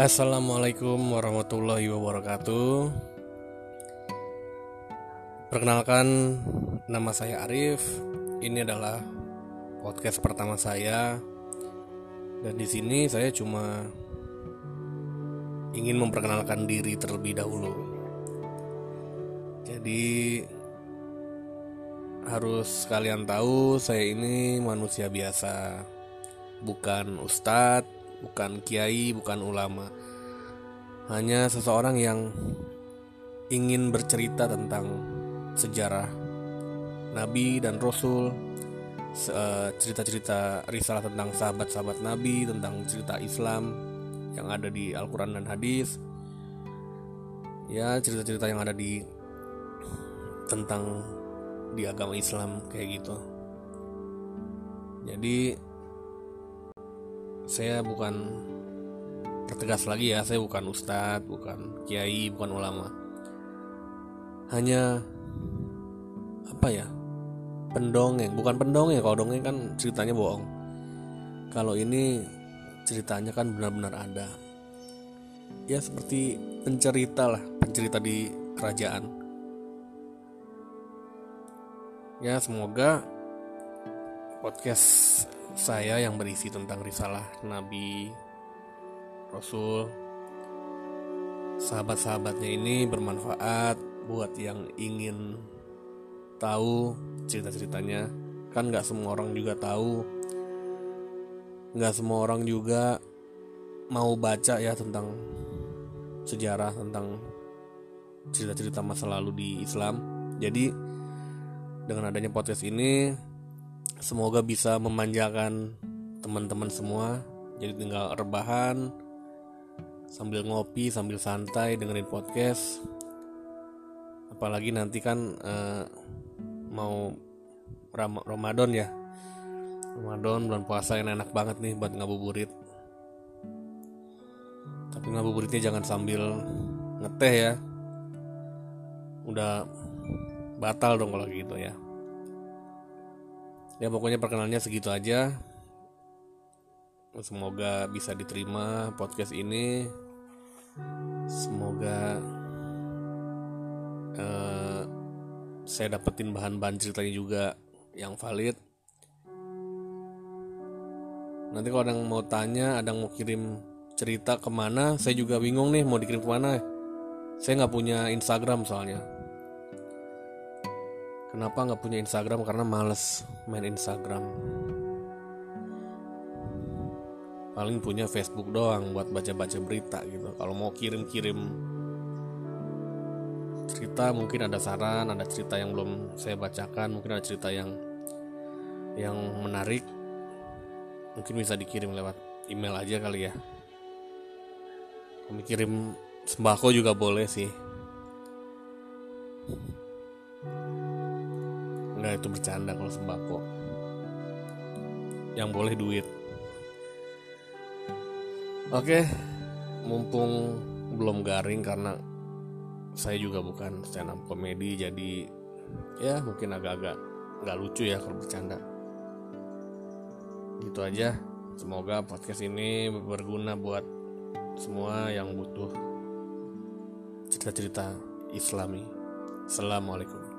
Assalamualaikum warahmatullahi wabarakatuh. Perkenalkan, nama saya Arif. Ini adalah podcast pertama saya, dan di sini saya cuma ingin memperkenalkan diri terlebih dahulu. Jadi harus kalian tahu saya ini manusia biasa, bukan ustadz bukan kiai, bukan ulama. Hanya seseorang yang ingin bercerita tentang sejarah nabi dan rasul, eh, cerita-cerita risalah tentang sahabat-sahabat nabi, tentang cerita Islam yang ada di Al-Qur'an dan hadis. Ya, cerita-cerita yang ada di tentang di agama Islam kayak gitu. Jadi saya bukan pertegas lagi ya saya bukan ustadz bukan kiai bukan ulama. Hanya apa ya pendongeng bukan pendongeng kalau dongeng kan ceritanya bohong. Kalau ini ceritanya kan benar-benar ada. Ya seperti pencerita lah pencerita di kerajaan. Ya semoga podcast saya yang berisi tentang risalah Nabi Rasul. Sahabat-sahabatnya ini bermanfaat buat yang ingin tahu cerita-ceritanya. Kan nggak semua orang juga tahu. Nggak semua orang juga mau baca ya tentang sejarah tentang cerita-cerita masa lalu di Islam. Jadi dengan adanya podcast ini semoga bisa memanjakan teman-teman semua. Jadi tinggal rebahan sambil ngopi sambil santai dengerin podcast. Apalagi nanti kan uh, mau Ram Ramadan ya. Ramadan bulan puasa yang enak banget nih buat ngabuburit. Tapi ngabuburitnya jangan sambil ngeteh ya. Udah batal dong kalau gitu ya ya pokoknya perkenalannya segitu aja. Semoga bisa diterima podcast ini. Semoga uh, saya dapetin bahan-bahan ceritanya juga yang valid. Nanti kalau ada yang mau tanya ada yang mau kirim cerita ke mana saya juga bingung nih mau dikirim ke mana. Saya nggak punya Instagram soalnya Kenapa nggak punya Instagram? Karena males main Instagram. Paling punya Facebook doang buat baca-baca berita gitu. Kalau mau kirim-kirim cerita mungkin ada saran, ada cerita yang belum saya bacakan, mungkin ada cerita yang yang menarik. Mungkin bisa dikirim lewat email aja kali ya. Kalau kirim sembako juga boleh sih. Itu bercanda kalau sembako. Yang boleh duit. Oke Mumpung belum garing karena Saya juga bukan stand up komedi Jadi Ya mungkin agak-agak nggak lucu ya kalau bercanda. Gitu aja. Semoga podcast ini berguna buat semua yang butuh cerita-cerita islami. Assalamualaikum